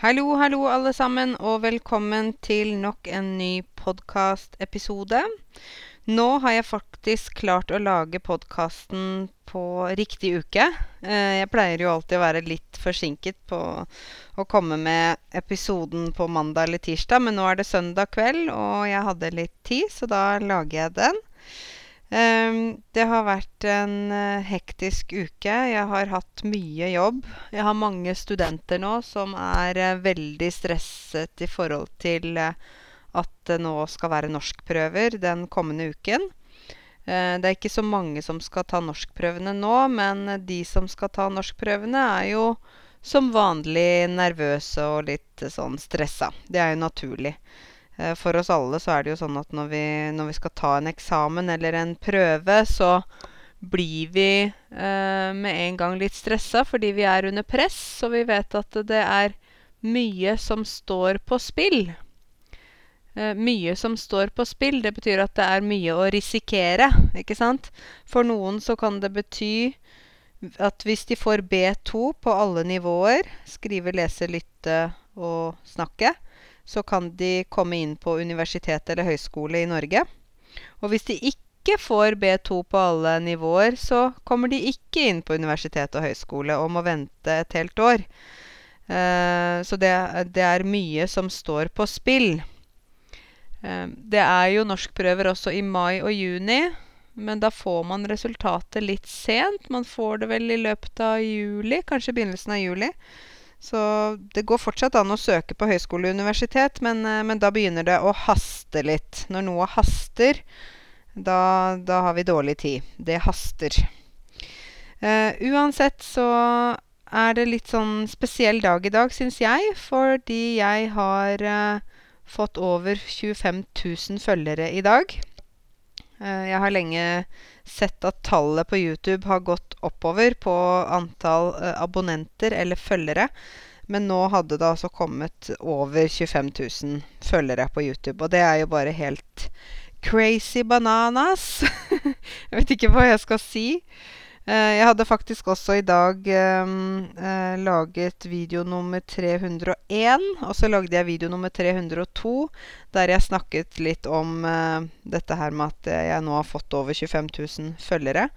Hallo, hallo alle sammen, og velkommen til nok en ny podkastepisode. Nå har jeg faktisk klart å lage podkasten på riktig uke. Eh, jeg pleier jo alltid å være litt forsinket på å komme med episoden på mandag eller tirsdag, men nå er det søndag kveld, og jeg hadde litt tid, så da lager jeg den. Um, det har vært en uh, hektisk uke. Jeg har hatt mye jobb. Jeg har mange studenter nå som er uh, veldig stresset i forhold til uh, at det nå skal være norskprøver den kommende uken. det er ikke så mange som skal ta norskprøvene nå, men de som skal ta norskprøvene, er jo som vanlig nervøse og litt sånn stressa. Det er jo naturlig. Eh, for oss alle så er det jo sånn at når vi, når vi skal ta en eksamen eller en prøve, så blir vi eh, med en gang litt stressa fordi vi er under press, og vi vet at det er mye som står på spill. Eh, mye som står på spill, det betyr at det er mye å risikere, ikke sant? For noen så kan det bety at hvis de får B2 på alle nivåer, skrive, lese, lytte og snakke, så kan de komme inn på universitet eller høyskole i Norge. Og hvis de ikke får B2 på alle nivåer, så kommer de ikke inn på universitet og høyskole og må vente et helt år. Uh, så det, det, er mye som står på spill. Uh, det er jo norskprøver også i mai og juni, men da får man resultatet litt sent. Man får det vel i løpet av juli, kanskje begynnelsen av juli. Så det går fortsatt an å søke på høyskole og universitet, men, eh, men da begynner det å haste litt. Når noe haster, da, da har vi dårlig tid. Det haster. Uh, uansett så er det litt sånn spesiell dag i dag, syns jeg, fordi jeg har uh, fått over 25 000 følgere i dag. Jeg har lenge sett at tallet på YouTube har gått oppover på antall eh, abonnenter eller følgere. Men nå hadde det altså kommet over 25 000 følgere på YouTube. Og det er jo bare helt crazy bananas. jeg vet ikke hva jeg skal si. Eh, jeg hadde faktisk også i dag um, uh, laget video nummer 301. Og så lagde jeg video nummer 302 der jeg snakket litt om uh, dette her med at jeg nå har fått over 25 000 følgere.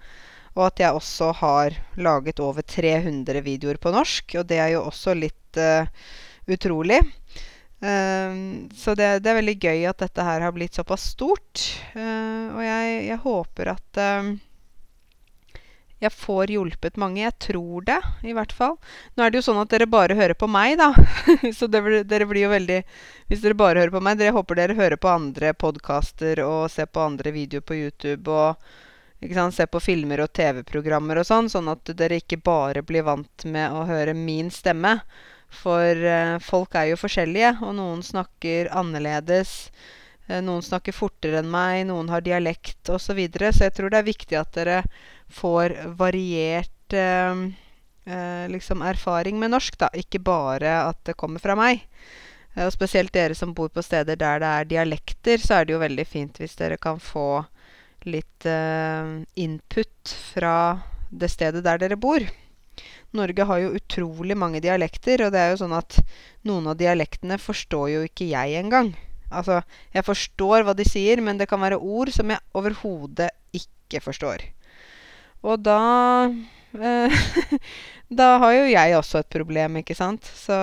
Og at jeg også har laget over 300 videoer på norsk. Og det er jo også litt uh, utrolig. Um, så det, det, er veldig gøy at dette her har blitt såpass stort. og jeg, jeg håper at um, jeg får hjulpet mange. Jeg tror det, i hvert fall. Nå er det jo sånn at dere bare hører på meg, da. Så det, dere blir jo veldig Hvis dere bare hører på meg Dere håper dere hører på andre podkaster og ser på andre videoer på YouTube og ser på filmer og TV-programmer og sånn, sånn at dere ikke bare blir vant med å høre min stemme. For eh, folk er jo forskjellige, og noen snakker annerledes. Eh, noen snakker fortere enn meg, noen har dialekt osv. Så, videre. så jeg tror det er viktig at dere får variert eh, eh, liksom erfaring med norsk, da. Ikke bare at det kommer fra meg. Eh, og spesielt dere som bor på steder der det er dialekter, så er det jo veldig fint hvis dere kan få litt uh, input fra det stedet der dere bor. Norge har jo utrolig mange dialekter, og det er jo sånn at noen av dialektene forstår jo ikke jeg engang. Altså, jeg forstår hva de sier, men det kan være ord som jeg overhodet ikke forstår. Og da eh, Da har jo jeg også et problem, ikke sant. Så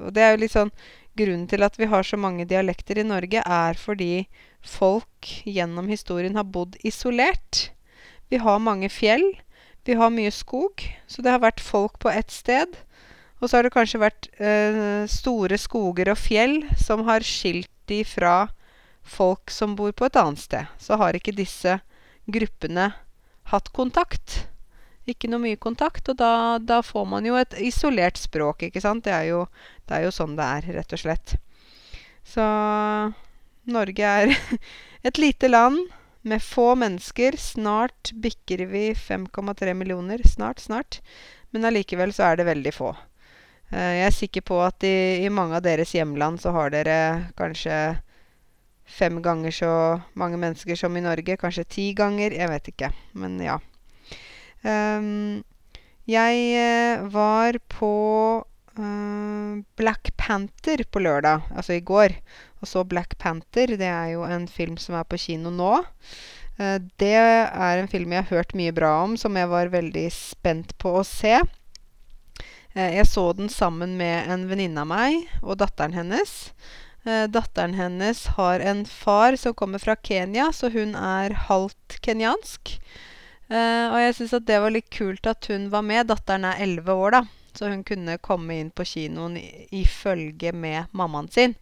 Og det er jo litt sånn Grunnen til at vi har så mange dialekter i Norge, er fordi folk gjennom historien har bodd isolert. Vi har mange fjell. Vi har mye skog. Så det har vært folk på ett sted. Og så har det kanskje vært eh, store skoger og fjell som har skilt de fra folk som bor på et annet sted. Så har ikke disse gruppene hatt kontakt. Ikke noe mye kontakt, og da, da, får man jo et isolert språk, ikke sant. Det er, jo, det er jo sånn det er, rett og slett. Så Norge er et lite land med få mennesker. Snart bikker vi 5,3 millioner. Snart, snart. Men allikevel så er det veldig få. Eh, jeg er sikker på at i, i mange av deres hjemland så har dere kanskje fem ganger så mange mennesker som i Norge. Kanskje ti ganger. Jeg vet ikke. Men ja. Um, jeg uh, var på uh, Black Panther på lørdag, altså i går. Og så Black Panther. Det er jo en film som er på kino nå. Eh, det er en film jeg har hørt mye bra om, som jeg var veldig spent på å se. Eh, jeg så den sammen med en venninne av meg og datteren hennes. Eh, datteren hennes har en far som kommer fra Kenya, så hun er halvt kenyansk. Og jeg syns at det var litt kult at hun var med. Datteren er elleve år, da. Så hun kunne komme inn på kinoen i, i følge med mammaen sin.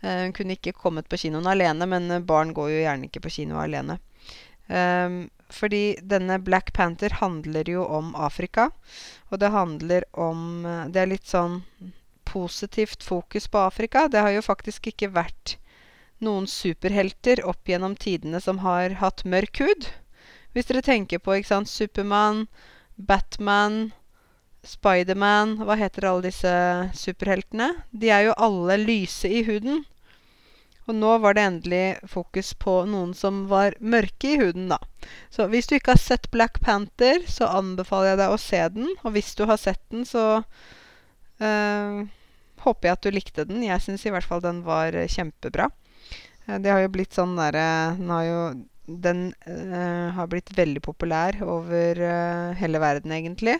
hun kunne ikke kommet på kinoen alene, men barn går jo gjerne ikke på kino alene. Um, fordi denne Black Panther handler jo om Afrika. Og det handler om Det er litt sånn positivt fokus på Afrika. Det har jo faktisk ikke vært noen superhelter opp gjennom tidene som har hatt mørk hud. Hvis dere tenker på ikke sant, Supermann, Batman, Spiderman Hva heter alle disse superheltene? De er jo alle lyse i huden. Og nå var det endelig fokus på noen som var mørke i huden, da. Så hvis du ikke har sett Black Panther, så anbefaler jeg deg å se den. Og hvis du har sett den, så øh, håper jeg at du likte den. Jeg syns i hvert fall den var kjempebra. Eh, det har jo blitt sånn derre Den har jo Den øh, har blitt veldig populær over øh, hele verden, egentlig.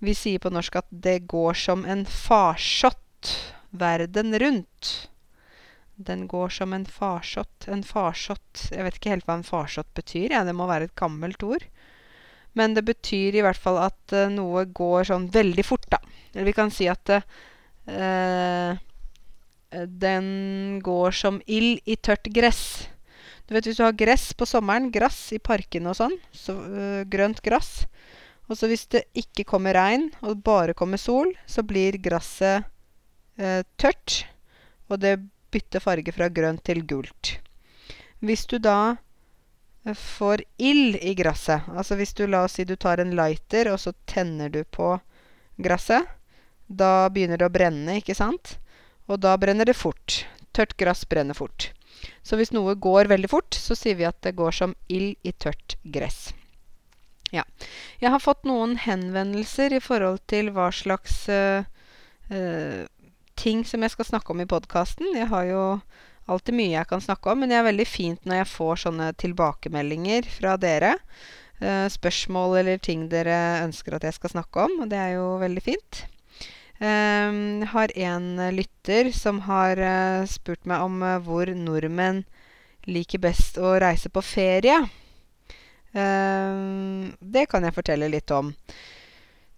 Vi sier på norsk at det går som en farsott verden rundt. Den går som en farsott. En farsott Jeg vet ikke helt hva en farsott betyr. Ja, det må være et gammelt ord. Men det betyr i hvert fall at uh, noe går sånn veldig fort, da. Eller vi kan si at uh, den går som ild i tørt gress. Du vet hvis du har gress på sommeren, grass i parkene og sånn, så, øh, grønt gress Og så hvis det ikke kommer regn, og bare kommer sol, så blir gresset tørt. Og det bytter farge fra grønt til gult. Hvis du da eh, får ild i gresset, altså hvis du la oss si du tar en lighter, og så tenner du på gresset, da begynner det å brenne, ikke sant? Og da brenner det fort. Tørt gress brenner fort. Så hvis noe går veldig fort, så sier vi at det går som ild i tørt gress. Ja. Jeg har fått noen henvendelser i forhold til hva slags uh, uh, ting som jeg skal snakke om i podkasten. Jeg har jo alltid mye jeg kan snakke om, men det er veldig fint når jeg får sånne tilbakemeldinger fra dere. Uh, spørsmål eller ting dere ønsker at jeg skal snakke om, og det er jo veldig fint. Um, har en lytter som har uh, spurt meg om uh, hvor nordmenn liker best å reise på ferie. Um, det kan jeg fortelle litt om.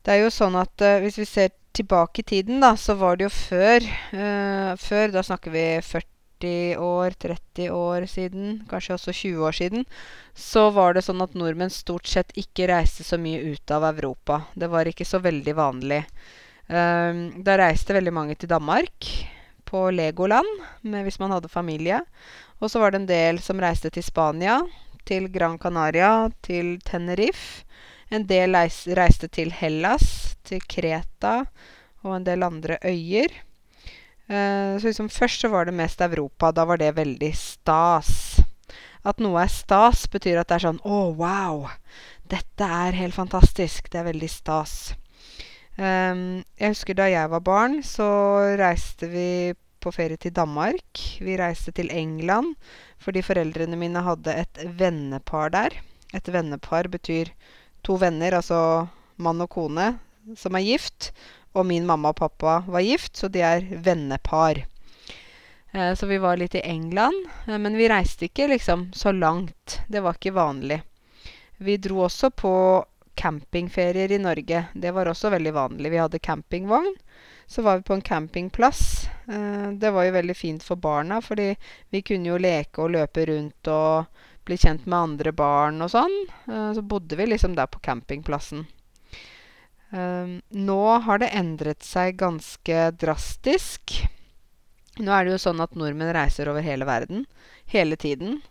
Det er jo sånn at hvis vi ser tilbake i tiden, da, så var det jo før uh, Før, da snakker vi 40 år, 30 år siden, kanskje også 20 år siden, så var det sånn at nordmenn stort sett ikke reiste så mye ut av Europa. Det var ikke så veldig vanlig. Uh, da reiste veldig mange til Danmark, på Legoland, med, hvis man hadde familie. Og så var det en del som reiste til Spania, til Gran Canaria, til Tenerife. En del reiste til Hellas, til Kreta og en del andre øyer. Uh, så liksom først så var det mest Europa. Da var det veldig stas. At noe er stas, betyr at det er sånn Å, oh, wow! Dette er helt fantastisk. Det er veldig stas. Um, jeg husker da jeg var barn, så reiste vi på ferie til Danmark. Vi reiste til England fordi foreldrene mine hadde et vennepar der. Et vennepar betyr to venner, altså mann og kone, som er gift. Og min mamma og pappa var gift, så de er vennepar. Eh, så vi var litt i England. Eh, men vi reiste ikke liksom så langt. Det var ikke vanlig. Vi dro også på campingferier i Norge. Det var også veldig vanlig. Vi hadde campingvogn. Så var vi på en campingplass. Eh, det var jo veldig fint for barna, fordi vi kunne jo leke og løpe rundt og bli kjent med andre barn og sånn. Eh, så bodde vi liksom der på campingplassen. Eh, nå har det endret seg ganske drastisk. Nå er det jo sånn at nordmenn reiser over hele verden. Hele tiden.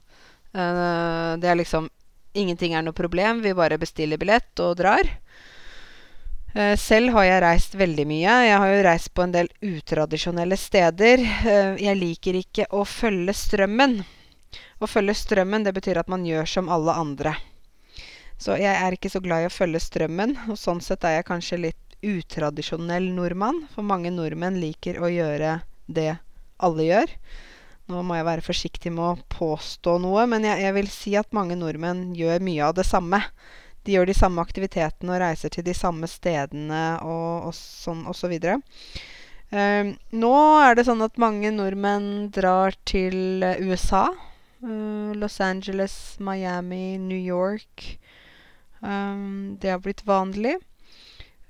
Uh, det er liksom Ingenting er noe problem. Vi bare bestiller billett og drar. Uh, selv har jeg reist veldig mye. Jeg har jo reist på en del utradisjonelle steder. Uh, jeg liker ikke å følge strømmen. Å følge strømmen, det betyr at man gjør som alle andre. Så jeg er ikke så glad i å følge strømmen, og sånn sett er jeg kanskje litt utradisjonell nordmann. For mange nordmenn liker å gjøre det alle gjør. Nå må jeg være forsiktig med å påstå noe, men jeg, jeg vil si at mange nordmenn gjør mye av det samme. De gjør de samme aktivitetene og reiser til de samme stedene og, og sånn osv. så. Um, nå er det sånn at mange nordmenn drar til USA. Uh, Los Angeles, Miami, New York. Um, det har blitt vanlig.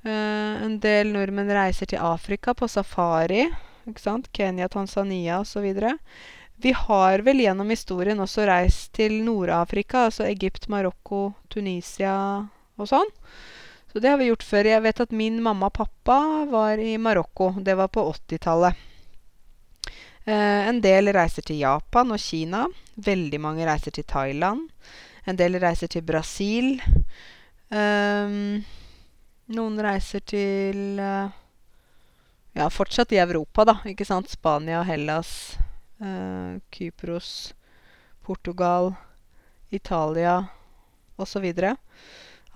Uh, en del nordmenn reiser til Afrika på safari. Ikke sant? Kenya, Tanzania osv. Vi har vel gjennom historien også reist til Nord-Afrika, altså Egypt, Marokko, Tunisia og sånn. Så det har vi gjort før. Jeg vet at min mamma og pappa var i Marokko. Det var på 80-tallet. Eh, en del reiser til Japan og Kina. Veldig mange reiser til Thailand. En del reiser til Brasil. Eh, noen reiser til uh, Ja, fortsatt i Europa, da. Ikke sant? Spania, Hellas, eh, Kypros, Portugal, Italia osv.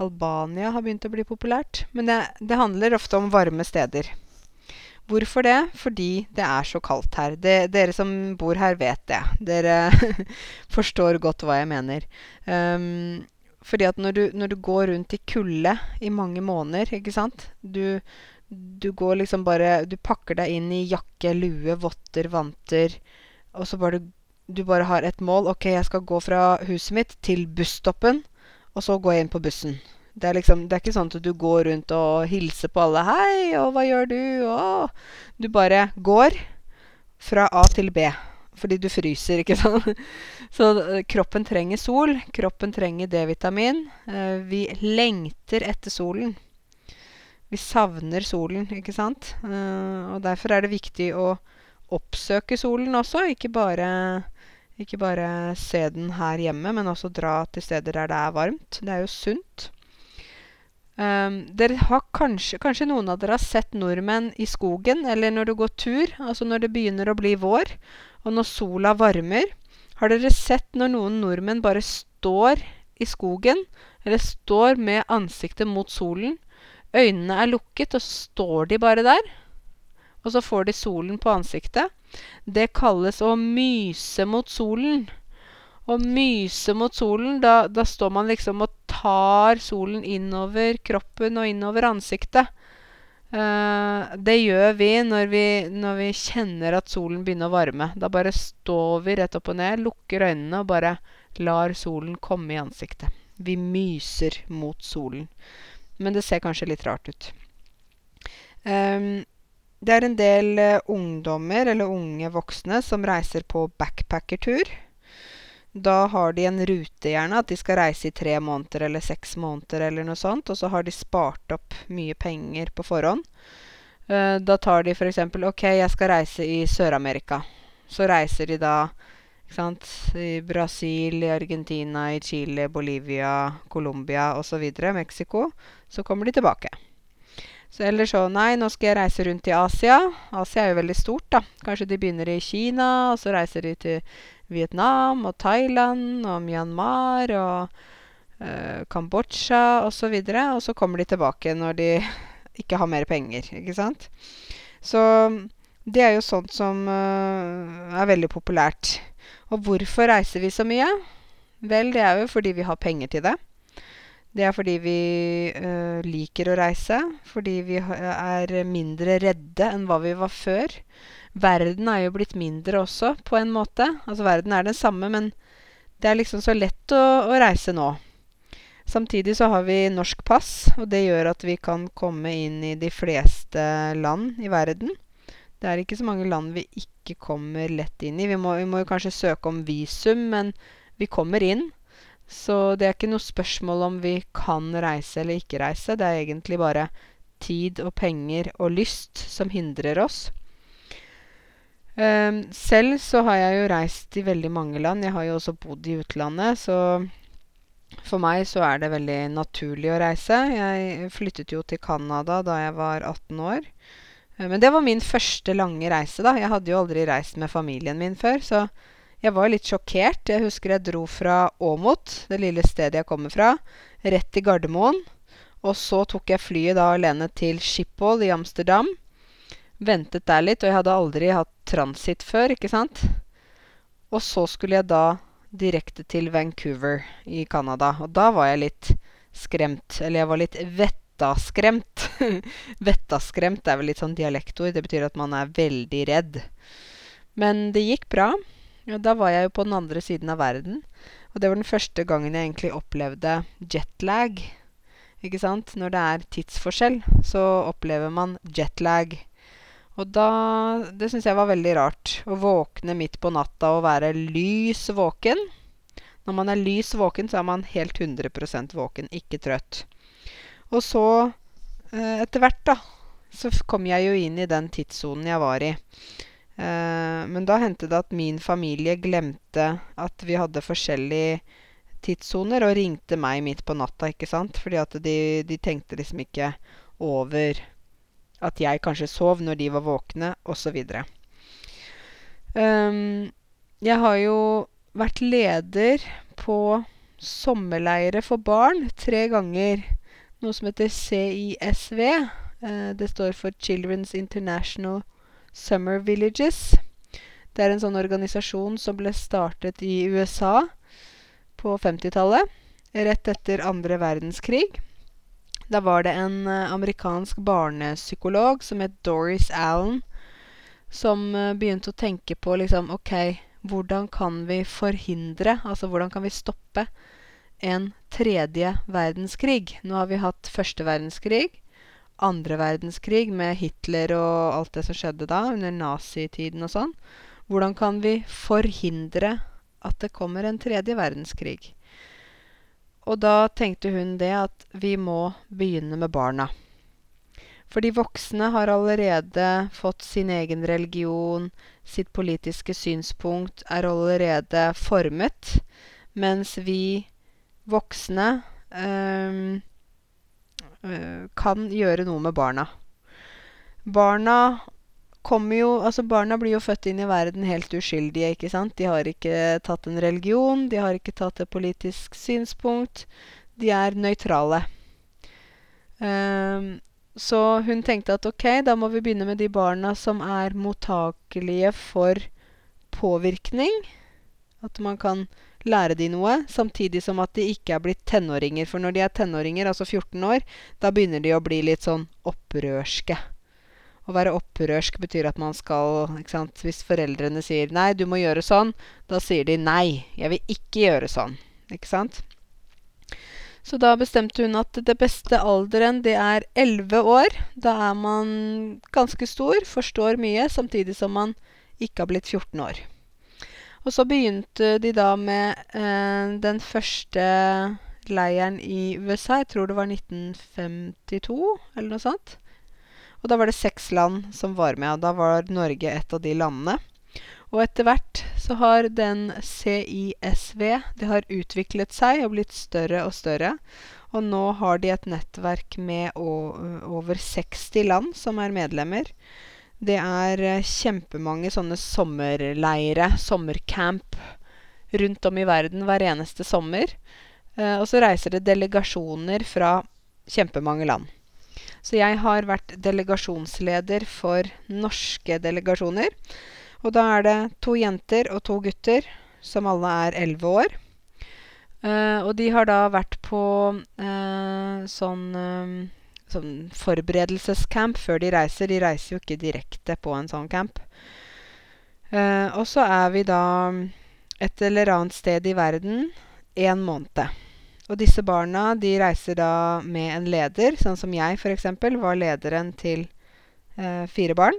Albania har begynt å bli populært. Men det, det handler ofte om varme steder. Hvorfor det? Fordi det er så kaldt her. Det, dere som bor her, vet det. Dere forstår godt hva jeg mener. Um, fordi at når du, når du, går rundt i kulde i mange måneder, ikke sant du, du, går liksom bare Du pakker deg inn i jakke, lue, votter, vanter, og så bare du bare har et mål. OK, jeg skal gå fra huset mitt til busstoppen, og så går jeg inn på bussen. Det er, liksom, det er ikke sånn at du går rundt og hilser på alle. 'Hei, og hva gjør du?' og Du bare går fra A til B. Fordi du fryser, ikke sant. Så eh, kroppen trenger sol. Kroppen trenger D-vitamin. Eh, vi lengter etter solen. Vi savner solen, ikke sant. Eh, og derfor er det viktig å oppsøke solen også. Ikke bare, ikke bare se den her hjemme, men også dra til steder der det er varmt. Det er jo sunt. Um, dere har kanskje, kanskje noen av dere har sett nordmenn i skogen, eller når du går tur, altså når det begynner å bli vår, og når sola varmer. Har dere sett når noen nordmenn bare står i skogen, eller står med ansiktet mot solen? Øynene er lukket, og så står de bare der. Og så får de solen på ansiktet. Det kalles å myse mot solen. Å myse mot solen, da, da står man liksom og tar solen innover kroppen og innover ansiktet. Uh, det gjør vi når, vi når vi kjenner at solen begynner å varme. Da bare står vi rett opp og ned, lukker øynene og bare lar solen komme i ansiktet. Vi myser mot solen. Men det ser kanskje litt rart ut. Um, det er en del uh, ungdommer, eller unge voksne, som reiser på backpackertur. Da har de en rute, gjerne, at de skal reise i tre måneder eller seks måneder eller noe sånt. Og så har de spart opp mye penger på forhånd. Uh, da tar de f.eks. OK, jeg skal reise i Sør-Amerika. Så reiser de da i Brasil, i Argentina, i Chile, Bolivia, Colombia osv. Mexico. Så kommer de tilbake. Så eller så Nei, nå skal jeg reise rundt i Asia. Asia er jo veldig stort, da. Kanskje de begynner i Kina, og så reiser de til Vietnam og Thailand og Myanmar og eh, Kambodsja osv. Og, så og så kommer de tilbake når de ikke har mer penger, ikke sant. Så det er jo sånt som uh, er veldig populært. Og hvorfor reiser vi så mye? Vel, det er jo fordi vi har penger til det. Det er fordi vi uh, liker å reise. Fordi vi er mindre redde enn hva vi var før. Verden er jo blitt mindre også, på en måte. Altså verden er den samme, men det er liksom så lett å, å reise nå. Samtidig så har vi norsk pass, og det gjør at vi kan komme inn i de fleste land i verden. Det er ikke så mange land vi ikke kommer lett inn i. Vi må, vi må jo kanskje søke om visum, men vi kommer inn. Så det er ikke noe spørsmål om vi kan reise eller ikke reise. Det er egentlig bare tid og penger og lyst som hindrer oss. Um, selv så har jeg jo reist i veldig mange land. Jeg har jo også bodd i utlandet, så for meg så er det veldig naturlig å reise. Jeg flyttet jo til Canada da jeg var 18 år. Uh, men det var min første lange reise, da. Jeg hadde jo aldri reist med familien min før, så jeg var litt sjokkert. Jeg husker jeg dro fra Åmot, det lille stedet jeg kommer fra, rett til Gardermoen. Og så tok jeg flyet da alene til Schiphol i Amsterdam. Ventet der litt, og jeg hadde aldri hatt transit før, ikke sant. Og så skulle jeg da direkte til Vancouver i Canada. Og da var jeg litt skremt. Eller jeg var litt vettaskremt. vettaskremt er vel litt sånn dialektord. Det betyr at man er veldig redd. Men det gikk bra. Og da var jeg jo på den andre siden av verden. Og det var den første gangen jeg egentlig opplevde jetlag. Ikke sant? Når det er tidsforskjell, så opplever man jetlag. Og da Det syns jeg var veldig rart. Å våkne midt på natta og være lys våken. Når man er lys våken, så er man helt 100% våken, ikke trøtt. Og så, eh, etter hvert, da, så kom jeg jo inn i den tidssonen jeg var i. Eh, men da hendte det at min familie glemte at vi hadde forskjellige tidssoner, og ringte meg midt på natta, ikke sant. Fordi at de, de tenkte liksom ikke over at jeg kanskje sov når de var våkne, osv. Um, ehm, jeg har jo vært leder på sommerleire for barn tre ganger. Noe som heter CISV. Uh, det står for Children's International Summer Villages. Det er en sånn organisasjon som ble startet i USA på 50-tallet, rett etter andre verdenskrig. Da var det en uh, amerikansk barnepsykolog som het Doris Allen, som uh, begynte å tenke på liksom OK, hvordan kan vi forhindre, altså hvordan kan vi stoppe en tredje verdenskrig? Nå har vi hatt første verdenskrig, andre verdenskrig med Hitler og alt det som skjedde da, under nazitiden og sånn. Hvordan kan vi forhindre at det kommer en tredje verdenskrig. Og da tenkte hun det at vi må begynne med barna. For de voksne har allerede fått sin egen religion, sitt politiske synspunkt er allerede formet, mens vi voksne øh, kan gjøre noe med barna. Barna kommer jo Altså, barna blir jo født inn i verden helt uskyldige, ikke sant. De har ikke tatt en religion, de har ikke tatt et politisk synspunkt. De er nøytrale. Um, så hun tenkte at ok, da må vi begynne med de barna som er mottakelige for påvirkning. At man kan lære de noe, samtidig som at de ikke er blitt tenåringer. For når de er tenåringer, altså 14 år, da begynner de å bli litt sånn opprørske. Å være opprørsk betyr at man skal ikke sant? Hvis foreldrene sier 'nei, du må gjøre sånn', da sier de 'nei, jeg vil ikke gjøre sånn'. Ikke sant? Så da bestemte hun at det beste alderen, det er 11 år. Da er man ganske stor, forstår mye, samtidig som man ikke har blitt 14 år. Og så begynte de da med eh, den første leiren i USA. Jeg tror det var 1952, eller noe sånt. Og da var det seks land som var med, og da var Norge et av de landene. Og etter hvert så har den CISV det har utviklet seg og blitt større og større. Og nå har de et nettverk med over 60 land som er medlemmer. Det er eh, kjempemange sånne sommerleire, sommercamp, rundt om i verden hver eneste sommer. Eh, og så reiser det delegasjoner fra kjempemange land. Så jeg har vært delegasjonsleder for norske delegasjoner. Og da er det to jenter og to gutter, som alle er elleve år. Uh, og de har da vært på uh, sånn, um, sånn forberedelsescamp før de reiser. De reiser jo ikke direkte på en sånn camp. Uh, og så er vi da et eller annet sted i verden en måned. Og disse barna de reiser da med en leder, sånn som jeg f.eks. var lederen til uh, fire barn.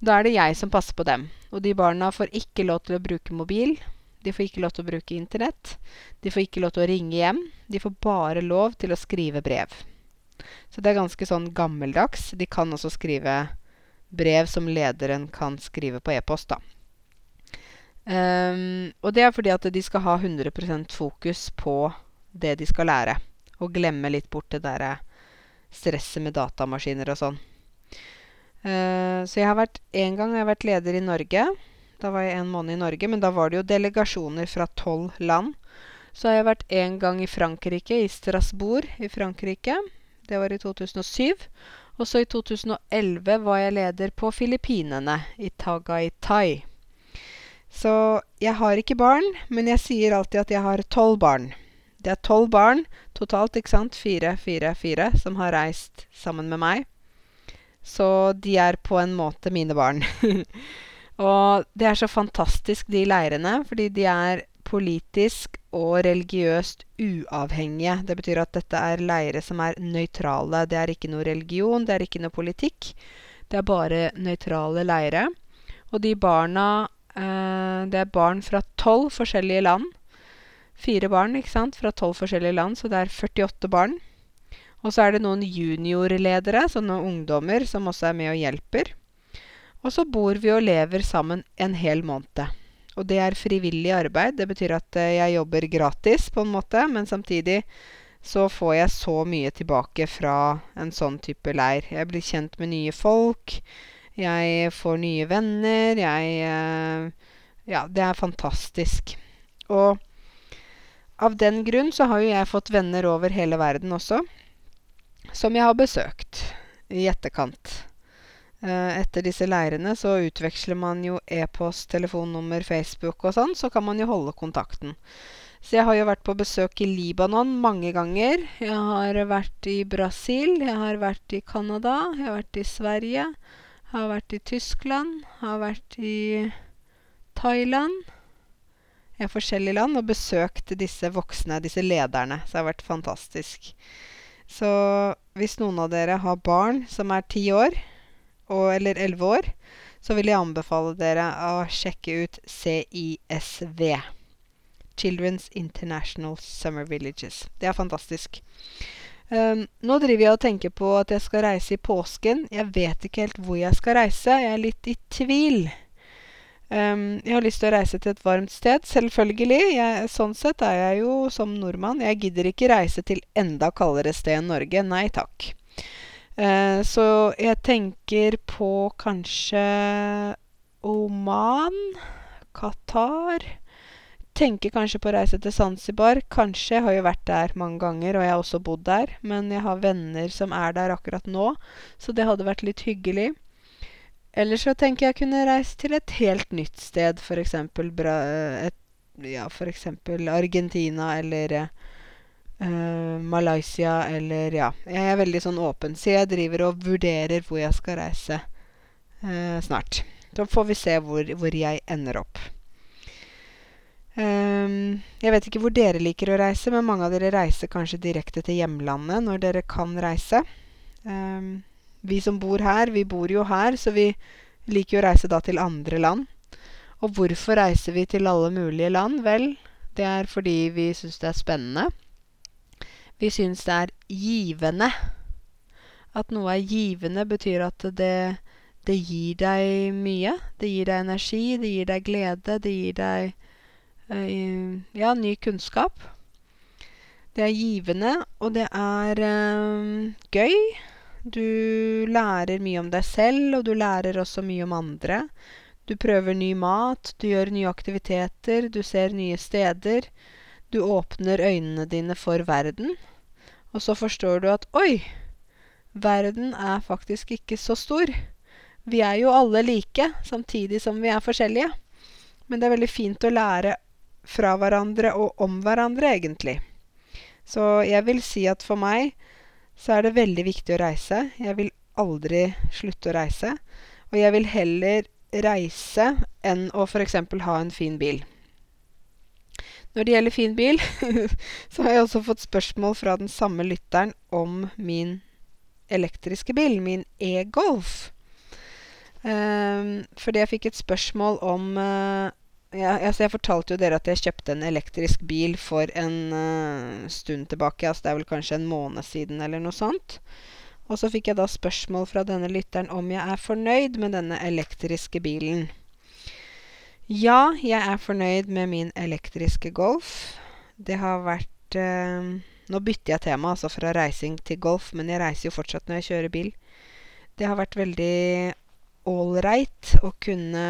Da er det jeg som passer på dem. Og de barna får ikke lov til å bruke mobil. De får ikke lov til å bruke Internett. De får ikke lov til å ringe hjem. De får bare lov til å skrive brev. Så det er ganske sånn gammeldags. De kan også skrive brev som lederen kan skrive på e-post, da. Um, og det er fordi at de skal ha 100% fokus på det de skal lære. Og glemme litt bort det derre stresset med datamaskiner og sånn. Uh, så jeg har vært En gang jeg har vært leder i Norge. Da var jeg en måned i Norge. Men da var det jo delegasjoner fra tolv land Så har jeg vært én gang i Frankrike, i Strasbourg i Frankrike. Det var i 2007. Og så i 2011 var jeg leder på Filippinene, i Tagaytay. Så jeg har ikke barn, men jeg sier alltid at jeg har tolv barn. Det er tolv barn totalt, ikke sant, fire, fire, fire, som har reist sammen med meg. Så de er på en måte mine barn. Og det er så fantastisk, de leirene, fordi de er politisk og religiøst uavhengige. Det betyr at dette er leire som er nøytrale. Det er ikke noe religion, det er ikke noe politikk. Det er bare nøytrale leire. Og de barna eh, Det er barn fra tolv forskjellige land. Fire barn, ikke sant, fra tolv forskjellige land, så det er 48 barn. Og så er det noen juniorledere, sånne ungdommer, som også er med og hjelper. Og så bor vi og lever sammen en hel måned. Og det er frivillig arbeid. Det betyr at eh, jeg jobber gratis, på en måte, men samtidig så får jeg så mye tilbake fra en sånn type leir. Jeg blir kjent med nye folk. Jeg får nye venner. Jeg eh, Ja, det er fantastisk. Og av den grunn så har jo jeg fått venner over hele verden også, som jeg har besøkt i etterkant. Eh, etter disse leirene så utveksler man jo e-post, telefonnummer, Facebook og sånn, så kan man jo holde kontakten. Så jeg har jo vært på besøk i Libanon mange ganger. Jeg har vært i Brasil, jeg har vært i Canada, jeg har vært i Sverige, jeg har vært i Tyskland, jeg har vært i Thailand. Jeg har forskjellige land og besøkt disse voksne, disse lederne. Så det har vært fantastisk. Så hvis noen av dere har barn som er ti år, og, eller elleve år, så vil jeg anbefale dere å sjekke ut CISV. Children's International Summer Villages. Det er fantastisk. Um, nå driver jeg og tenker på at jeg skal reise i påsken. Jeg vet ikke helt hvor jeg skal reise. Jeg er litt i tvil. Um, jeg har lyst til å reise til et varmt sted, selvfølgelig. Jeg, sånn sett er jeg jo som nordmann. Jeg gidder ikke reise til enda kaldere sted enn Norge. Nei takk. Eh, så jeg tenker på kanskje Oman, Qatar Tenker kanskje på å reise til Zanzibar. Kanskje. Jeg har jo vært der mange ganger, og jeg har også bodd der. Men jeg har venner som er der akkurat nå, så det hadde vært litt hyggelig. Eller så tenker jeg kunne reist til et helt nytt sted, f.eks. Ja, f.eks. Argentina eller Uh, Malaysia eller Ja. Jeg er veldig sånn åpen, så jeg driver og vurderer hvor jeg skal reise uh, snart. Så får vi se hvor, hvor jeg ender opp. Um, jeg vet ikke hvor dere liker å reise, men mange av dere reiser kanskje direkte til hjemlandet når dere kan reise. Um, vi som bor her, vi bor jo her, så vi liker jo å reise da til andre land. Og hvorfor reiser vi til alle mulige land? Vel, det er fordi vi syns det er spennende. Vi syns det er givende. At noe er givende, betyr at det, det gir deg mye. Det gir deg energi, det gir deg glede, det gir deg øh, ja, ny kunnskap. Det er givende, og det er øh, gøy. Du lærer mye om deg selv, og du lærer også mye om andre. Du prøver ny mat, du gjør nye aktiviteter, du ser nye steder. Du åpner øynene dine for verden. Og så forstår du at oi, verden er faktisk ikke så stor. Vi er jo alle like, samtidig som vi er forskjellige. Men det er veldig fint å lære fra hverandre og om hverandre, egentlig. Så jeg vil si at for meg så er det veldig viktig å reise. Jeg vil aldri slutte å reise. Og jeg vil heller reise enn å f.eks. ha en fin bil. Når det gjelder fin bil, så har jeg også fått spørsmål fra den samme lytteren om min elektriske bil, min e-Golf. Um, fordi jeg fikk et spørsmål om uh, ja, altså Jeg fortalte jo dere at jeg kjøpte en elektrisk bil for en uh, stund tilbake. Altså det er vel kanskje en måned siden eller noe sånt. Og så fikk jeg da spørsmål fra denne lytteren om jeg er fornøyd med denne elektriske bilen. Ja, jeg er fornøyd med min elektriske Golf. Det har vært eh, Nå bytter jeg tema, altså fra reising til Golf, men jeg reiser jo fortsatt når jeg kjører bil. Det har vært veldig ålreit å kunne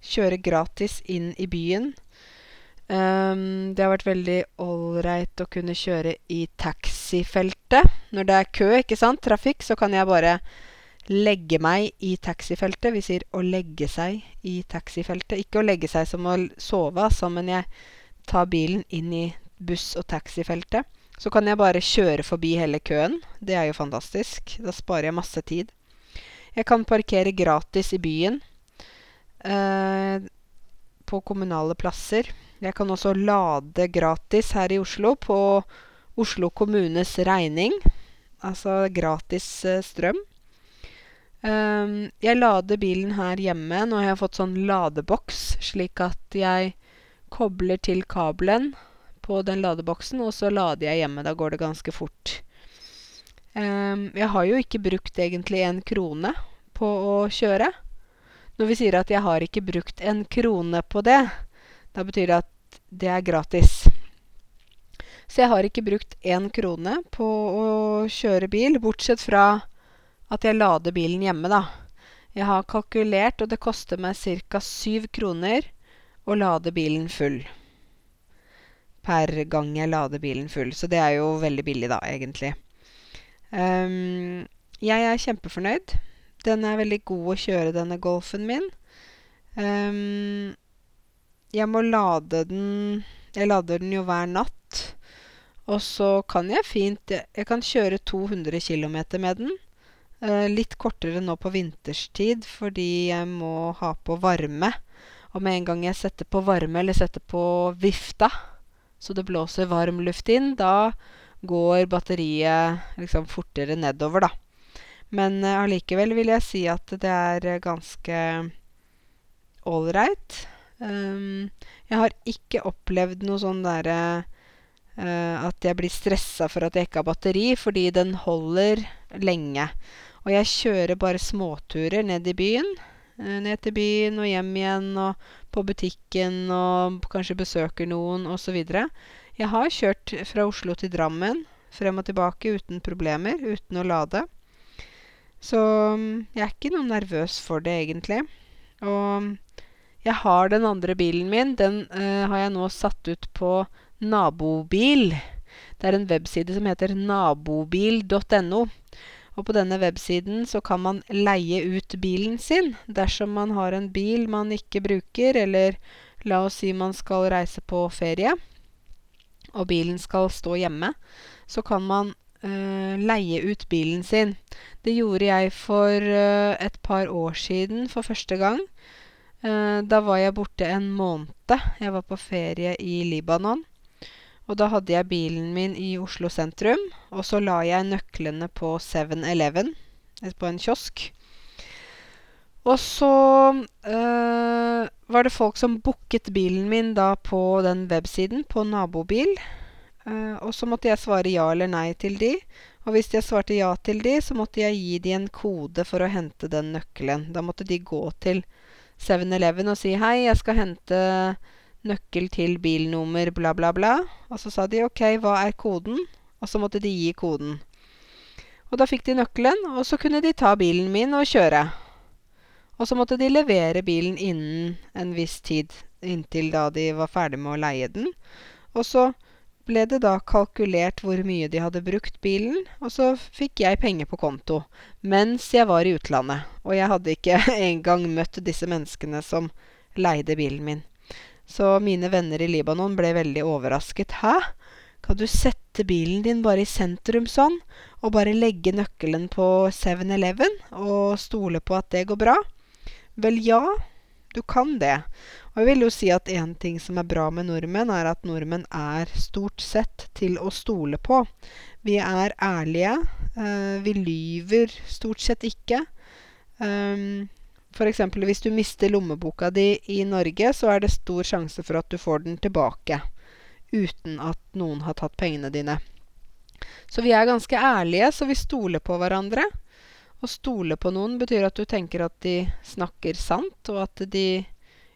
kjøre gratis inn i byen. Um, det har vært veldig ålreit å kunne kjøre i taxifeltet. Når det er kø, ikke sant, trafikk, så kan jeg bare legge meg i taxifeltet. Vi sier å legge seg i taxifeltet. Ikke å legge seg som å sove, altså, men jeg tar bilen inn i buss- og taxifeltet. Så kan jeg bare kjøre forbi hele køen. Det er jo fantastisk. Da sparer jeg masse tid. Jeg kan parkere gratis i byen. Eh, på kommunale plasser. Jeg kan også lade gratis her i Oslo på Oslo kommunes regning. Altså gratis uh, strøm. Um, jeg lader bilen her hjemme. Nå har jeg fått sånn ladeboks, slik at jeg kobler til kabelen på den ladeboksen, og så lader jeg hjemme. Da går det ganske fort. Um, jeg har jo ikke brukt egentlig en krone på å kjøre. Når vi sier at jeg har ikke brukt en krone på det, da betyr det at det er gratis. Så jeg har ikke brukt én krone på å kjøre bil, bortsett fra at jeg lader bilen hjemme, da. Jeg har kalkulert, og det koster meg ca. syv kroner å lade bilen full. Per gang jeg lader bilen full. Så det er jo veldig billig, da, egentlig. Um, jeg er kjempefornøyd. Den er veldig god å kjøre, denne Golfen min. Um, jeg må lade den Jeg lader den jo hver natt. Og så kan jeg fint Jeg kan kjøre 200 km med den. Eh, litt kortere nå på vinterstid fordi jeg må ha på varme. Og med en gang jeg setter på varme, eller setter på vifta, så det blåser varm luft inn, da går batteriet liksom fortere nedover, da. Men eh, allikevel vil jeg si at det er ganske ålreit. Um, jeg har ikke opplevd noe sånn derre uh, at jeg blir stressa for at jeg ikke har batteri, fordi den holder lenge. Og jeg kjører bare småturer ned i byen. Uh, ned til byen og hjem igjen og på butikken og kanskje besøker noen osv. Jeg har kjørt fra Oslo til Drammen frem og tilbake uten problemer, uten å lade. Så um, jeg er ikke noe nervøs for det, egentlig. Og jeg har den andre bilen min. Den uh, har jeg nå satt ut på Nabobil. Det er en webside som heter nabobil.no. Og på denne websiden så kan man leie ut bilen sin dersom man har en bil man ikke bruker, eller la oss si man skal reise på ferie, og bilen skal stå hjemme. Så kan man øh, leie ut bilen sin. Det gjorde jeg for øh, et par år siden for første gang. Eh, da var jeg borte en måned. Jeg var på ferie i Libanon. Og da hadde jeg bilen min i Oslo sentrum. Og så la jeg nøklene på 7-Eleven, eh, på en kiosk. Og så øh, var det folk som booket bilen min da på den websiden, på Nabobil. Uh, og så måtte jeg svare ja eller nei til de. Og hvis jeg svarte ja til de, så måtte jeg gi de en kode for å hente den nøkkelen. Da måtte de gå til 7-Eleven og si 'Hei, jeg skal hente nøkkel til bilnummer bla, bla, bla'. Og så sa de 'OK, hva er koden?' Og så måtte de gi koden. Og da fikk de nøkkelen, og så kunne de ta bilen min og kjøre. Og så måtte de levere bilen innen en viss tid, inntil da de var ferdig med å leie den. Og så ble det da kalkulert hvor mye de hadde brukt bilen, og så fikk jeg penger på konto mens jeg var i utlandet. Og jeg hadde ikke engang møtt disse menneskene som leide bilen min. Så mine venner i Libanon ble veldig overrasket. Hæ? Kan du sette bilen din bare i sentrum sånn, og bare legge nøkkelen på 7-Eleven og stole på at det går bra? Vel, ja, du kan det. Og jeg vil jo si at en ting som er bra med nordmenn, er at nordmenn er stort sett til å stole på. Vi er ærlige. Uh, vi lyver stort sett ikke. Um, F.eks. hvis du mister lommeboka di i Norge, så er det stor sjanse for at du får den tilbake. Uten at noen har tatt pengene dine. Så vi er ganske ærlige, så vi stoler på hverandre. Å stole på noen betyr at du tenker at de snakker sant, og at de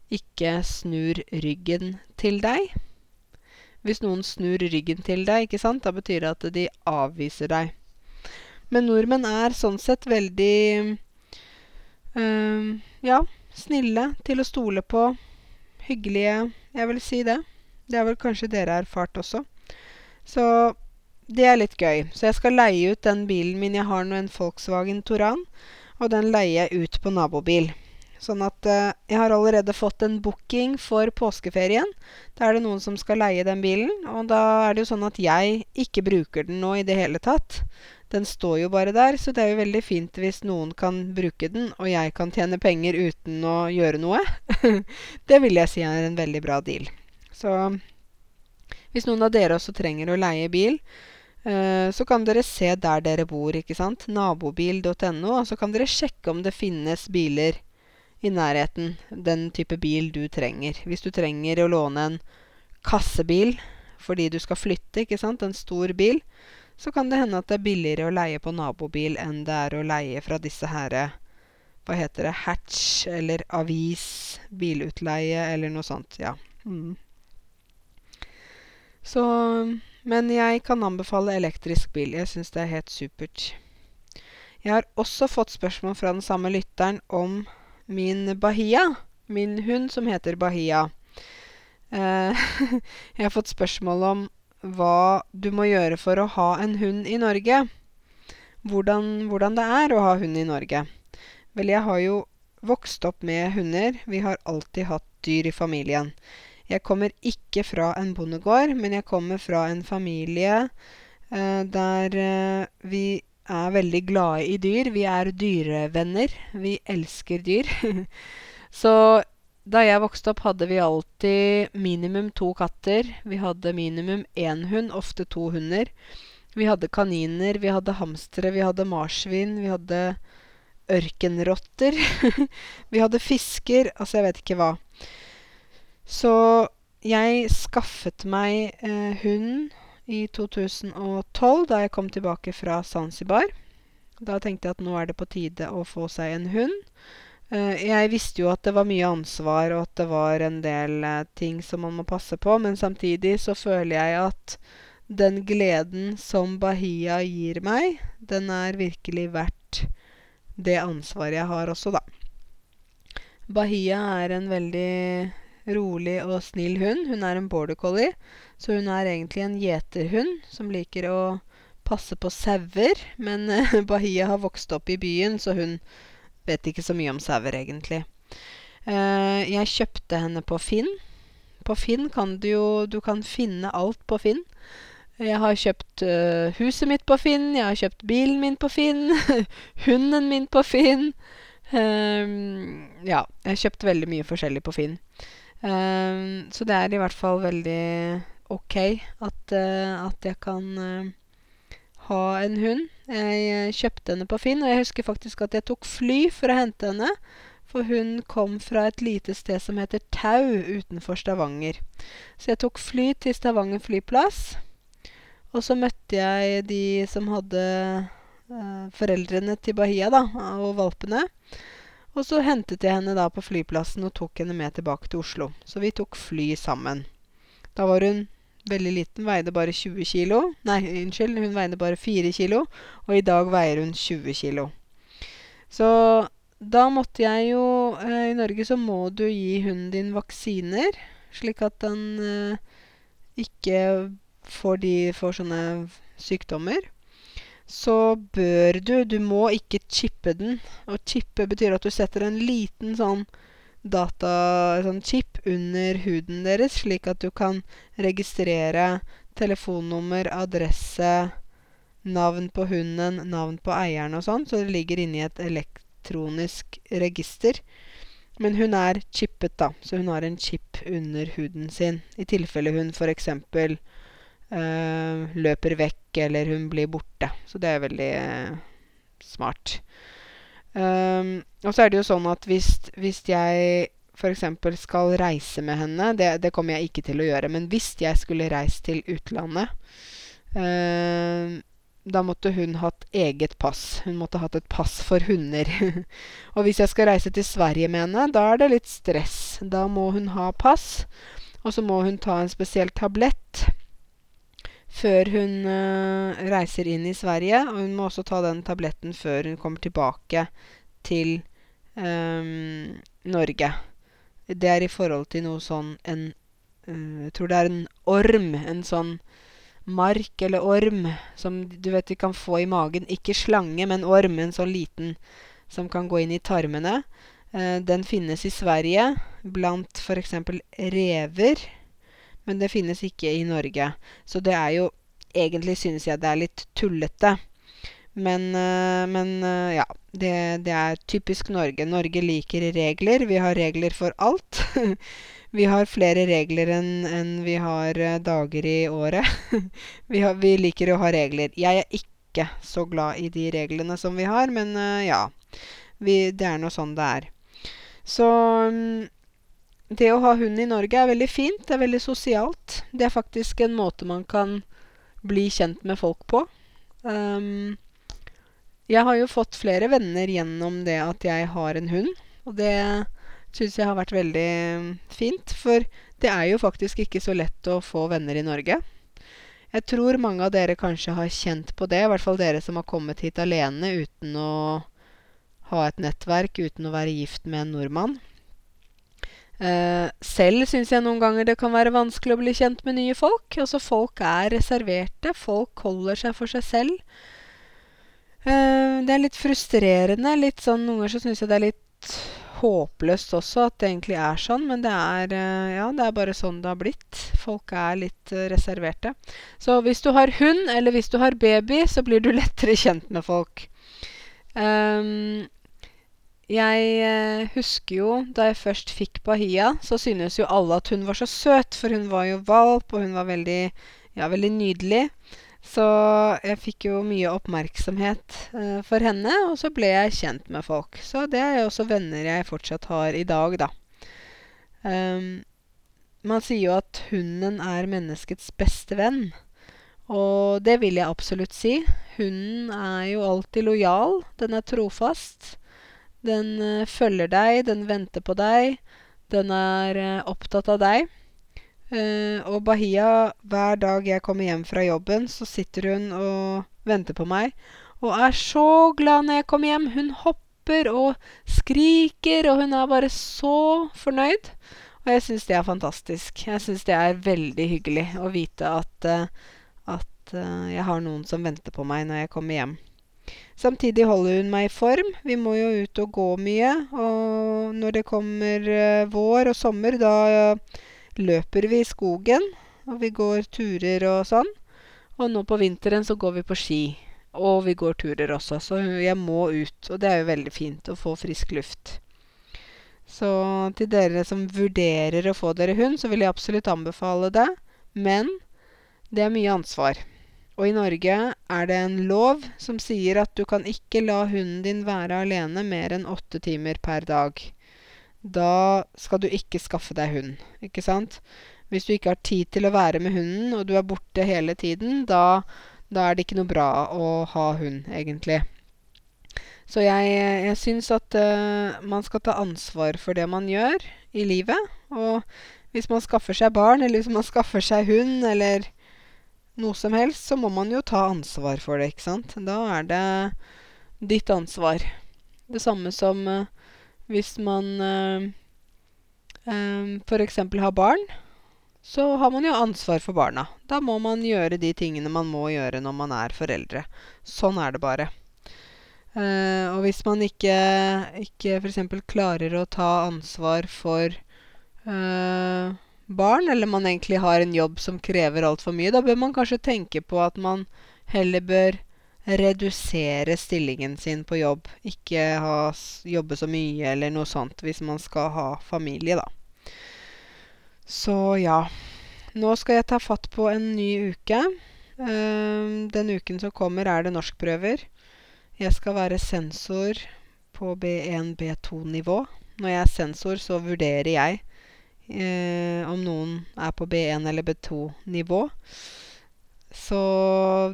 ikke snur ryggen til deg. Hvis noen snur ryggen til deg, ikke sant, da betyr det at de avviser deg. Men nordmenn er sånn sett veldig ja, snille til å stole på. Hyggelige. Jeg vil si det. Det har vel kanskje dere erfart også. Så det er litt gøy. Så jeg skal leie ut den bilen min. Jeg har nå en Volkswagen Toran. og den leier jeg ut på nabobil. Sånn at uh, jeg har allerede fått en booking for påskeferien. Da er det noen som skal leie den bilen, og da er det jo sånn at jeg ikke bruker den nå i det hele tatt. Den står jo bare der, så det er jo veldig fint hvis noen kan bruke den, og jeg kan tjene penger uten å gjøre noe. det vil jeg si er en veldig bra deal. Så hvis noen av dere også trenger å leie bil, eh, så kan dere se der dere bor, ikke sant. Nabobil.no, og så kan dere sjekke om det finnes biler i nærheten. Den type bil du trenger. Hvis du trenger å låne en kassebil fordi du skal flytte, ikke sant, en stor bil, så kan det hende at det er billigere å leie på nabobil enn det er å leie fra disse herre Hva heter det? Hatch eller Avis bilutleie eller noe sånt. Ja. Mm. Så Men jeg kan anbefale elektrisk bil. Jeg syns det er helt supert. Jeg har også fått spørsmål fra den samme lytteren om min Bahia. Min hund som heter Bahia. Eh, jeg har fått spørsmål om hva du må gjøre for å ha en hund i Norge. Hvordan, hvordan det er å ha hund i Norge. Vel, jeg har jo vokst opp med hunder. Vi har alltid hatt dyr i familien. Jeg kommer ikke fra en bondegård, men jeg kommer fra en familie eh, der eh, vi er veldig glade i dyr. Vi er dyrevenner. Vi elsker dyr. Så da jeg vokste opp, hadde vi alltid minimum to katter. Vi hadde minimum én hund, ofte to hunder. Vi hadde kaniner, vi hadde hamstere, vi hadde marsvin, vi hadde ørkenrotter. vi hadde fisker. Altså, jeg vet ikke hva. Så jeg skaffet meg eh, hund i 2012, da jeg kom tilbake fra Zanzibar. Da tenkte jeg at nå er det på tide å få seg en hund. Eh, jeg visste jo at det var mye ansvar, og at det var en del eh, ting som man må passe på, men samtidig så føler jeg at den gleden som Bahia gir meg, den er virkelig verdt det ansvaret jeg har også, da. Bahia er en veldig rolig og snill hund. Hun er en border collie, så hun er egentlig en gjeterhund som liker å passe på sauer. Men uh, Bahia har vokst opp i byen, så hun vet ikke så mye om sauer, egentlig. Uh, jeg kjøpte henne på Finn. På Finn kan du jo Du kan finne alt på Finn. Jeg har kjøpt uh, huset mitt på Finn, jeg har kjøpt bilen min på Finn, hunden min på Finn. Um, ja, jeg har kjøpt veldig mye forskjellig på Finn. Um, så det er i hvert fall veldig ok at, uh, at jeg kan ha en hund. Jeg kjøpte henne på Finn, og jeg husker faktisk at jeg tok fly for å hente henne. For hun kom fra et lite sted som heter Tau utenfor Stavanger. Så jeg tok fly til Stavanger flyplass. Og så møtte jeg de som hadde eh, foreldrene til Bahia, da, og valpene. Og så hentet jeg henne da på flyplassen og tok henne med tilbake til Oslo. Så vi tok fly sammen. Da var hun veldig liten, veide bare 20 kilo. Nei, unnskyld, hun veide bare 4 kilo. Og i dag veier hun 20 kilo. Så da måtte jeg jo eh, I Norge så må du gi hunden din vaksiner, slik at den eh, ikke får, de, får sånne sykdommer så bør du Du må ikke chippe den. Å chippe betyr at du setter en liten sånn data, sånn chip under huden deres, slik at du kan registrere telefonnummer, adresse, navn på hunden, navn på eieren og sånn, så det ligger inni et elektronisk register. Men hun er chippet, da, så hun har en chip under huden sin, i tilfelle hun for eksempel uh, løper vekk, eller hun blir borte. Så det er veldig øh, smart. Um, og så er det jo sånn at hvis, hvis jeg f.eks. skal reise med henne det, det, kommer jeg ikke til å gjøre. Men hvis jeg skulle reist til utlandet uh, da måtte hun hatt eget pass. Hun måtte hatt et pass for hunder. og hvis jeg skal reise til Sverige med henne, da er det litt stress. Da må hun ha pass. Og så må hun ta en spesiell tablett før hun uh, reiser inn i Sverige. Og hun må også ta den tabletten før hun kommer tilbake til um, Norge. Det er i forhold til noe sånn en eh, Jeg tror det er en orm. En sånn mark eller orm som du vet de kan få i magen. Ikke slange, men orm. En sånn liten som kan gå inn i tarmene. Eh, den finnes i Sverige blant f.eks. rever. Men det finnes ikke i Norge. Så det er jo Egentlig synes jeg det er litt tullete. Men, eh, men eh, ja. Det, det er typisk Norge. Norge liker regler. Vi har regler for alt. vi har flere regler enn en vi har eh, dager i året. vi, har, vi liker å ha regler. Jeg er ikke så glad i de reglene som vi har, men ja. Vi, det er nå sånn det er. Så mm, det å ha hund i Norge er veldig fint. Det er veldig sosialt. Det er faktisk en måte man kan bli kjent med folk på. Um, jeg har jo fått flere venner gjennom det at jeg har en hund. Og det syns jeg har vært veldig fint. For det er jo faktisk ikke så lett å få venner i Norge. Jeg tror mange av dere kanskje har kjent på det. I hvert fall dere som har kommet hit alene uten å ha et nettverk, uten å være gift med en nordmann. Uh, selv syns jeg noen ganger det kan være vanskelig å bli kjent med nye folk. Altså Folk er reserverte. Folk holder seg for seg selv. Uh, det er litt frustrerende. Litt sånn, Noen ganger så syns jeg det er litt håpløst også at det egentlig er sånn. Men det er, uh, ja, det er bare sånn det har blitt. Folk er litt reserverte. Så hvis du har hund, eller hvis du har baby, så blir du lettere kjent med folk. Um, jeg eh, husker jo da jeg først fikk Bahia, så synes jo alle at hun var så søt, for hun var jo valp, og hun var veldig, ja, veldig nydelig. Så jeg fikk jo mye oppmerksomhet eh, for henne, og så ble jeg kjent med folk. Så det er jo også venner jeg fortsatt har i dag, da. Um, man sier jo at hunden er menneskets beste venn. Og det vil jeg absolutt si. Hunden er jo alltid lojal. Den er trofast. Den uh, følger deg, den venter på deg, den er uh, opptatt av deg. Uh, og Bahia, hver dag jeg kommer hjem fra jobben, så sitter hun og venter på meg. Og er så glad når jeg kommer hjem. Hun hopper og skriker, og hun er bare så fornøyd. Og jeg syns det er fantastisk. Jeg syns det er veldig hyggelig å vite at, at jeg har noen som venter på meg når jeg kommer hjem. Samtidig holder hun meg i form. Vi må jo ut og gå mye. Og når det kommer uh, vår og sommer, da uh, løper vi i skogen. Og vi går turer og sånn. Og nå på vinteren så går vi på ski. Og vi går turer også. Så jeg må ut. Og det er jo veldig fint å få frisk luft. Så til dere som vurderer å få dere hund, så vil jeg absolutt anbefale det. Men det er mye ansvar. Og i Norge er det en lov som sier at du kan ikke la hunden din være alene mer enn åtte timer per dag. Da skal du ikke skaffe deg hund, ikke sant? Hvis du ikke har tid til å være med hunden, og du er borte hele tiden, da, da er det ikke noe bra å ha hund, egentlig. Så jeg, jeg syns at uh, man skal ta ansvar for det man gjør i livet. Og hvis man skaffer seg barn, eller hvis man skaffer seg hund, eller noe som helst, så må man jo ta ansvar for det, ikke sant. Da er det ditt ansvar. Det samme som uh, hvis man uh, um, f.eks. har barn, så har man jo ansvar for barna. Da må man gjøre de tingene man må gjøre når man er foreldre. Sånn er det bare. Uh, og hvis man ikke, ikke f.eks. klarer å ta ansvar for uh, barn, eller man egentlig har en jobb som krever altfor mye, da bør man kanskje tenke på at man heller bør redusere stillingen sin på jobb. Ikke ha, jobbe så mye eller noe sånt hvis man skal ha familie, da. Så ja. Nå skal jeg ta fatt på en ny uke. Uh, den uken som kommer, er det norskprøver. Jeg skal være sensor på B1-B2-nivå. Når jeg er sensor, så vurderer jeg eh, om noen er på B1 eller B2-nivå. Så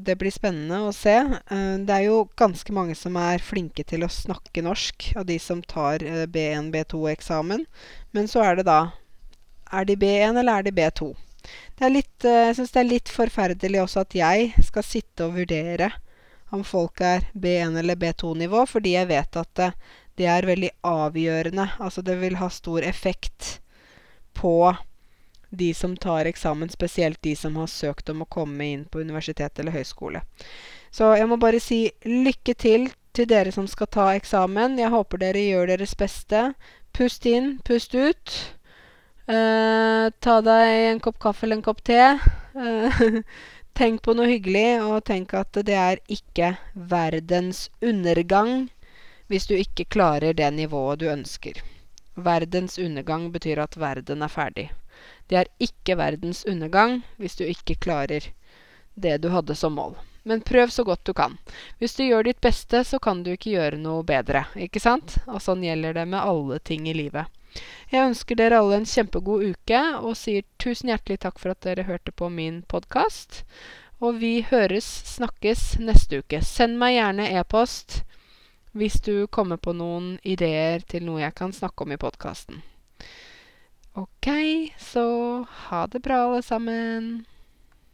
det blir spennende å se. Eh, det er jo ganske mange som er flinke til å snakke norsk, av de som tar eh, B1, B2-eksamen. Men så er det da Er de B1, eller er de B2? Det er litt, eh, jeg syns det er litt forferdelig også at jeg skal sitte og vurdere om folk er B1 eller B2-nivå, fordi jeg vet at det, det er veldig avgjørende. Altså det vil ha stor effekt på de som tar eksamen, spesielt de som har søkt om å komme inn på universitet eller høyskole. Så jeg må bare si lykke til til dere som skal ta eksamen. Jeg håper dere gjør deres beste. Pust inn, pust ut. Eh, ta deg en kopp kaffe eller en kopp te. Eh, tenk på noe hyggelig, og tenk at det er ikke verdens undergang hvis du ikke klarer det nivået du ønsker. Verdens undergang betyr at verden er ferdig. Det er ikke verdens undergang hvis du ikke klarer det du hadde som mål. Men prøv så godt du kan. Hvis du gjør ditt beste, så kan du ikke gjøre noe bedre. Ikke sant? Og sånn gjelder det med alle ting i livet. Jeg ønsker dere alle en kjempegod uke og sier tusen hjertelig takk for at dere hørte på min podkast. Og vi høres, snakkes neste uke. Send meg gjerne e-post hvis du kommer på noen ideer til noe jeg kan snakke om i podkasten. Ok, så ha det bra, alle sammen.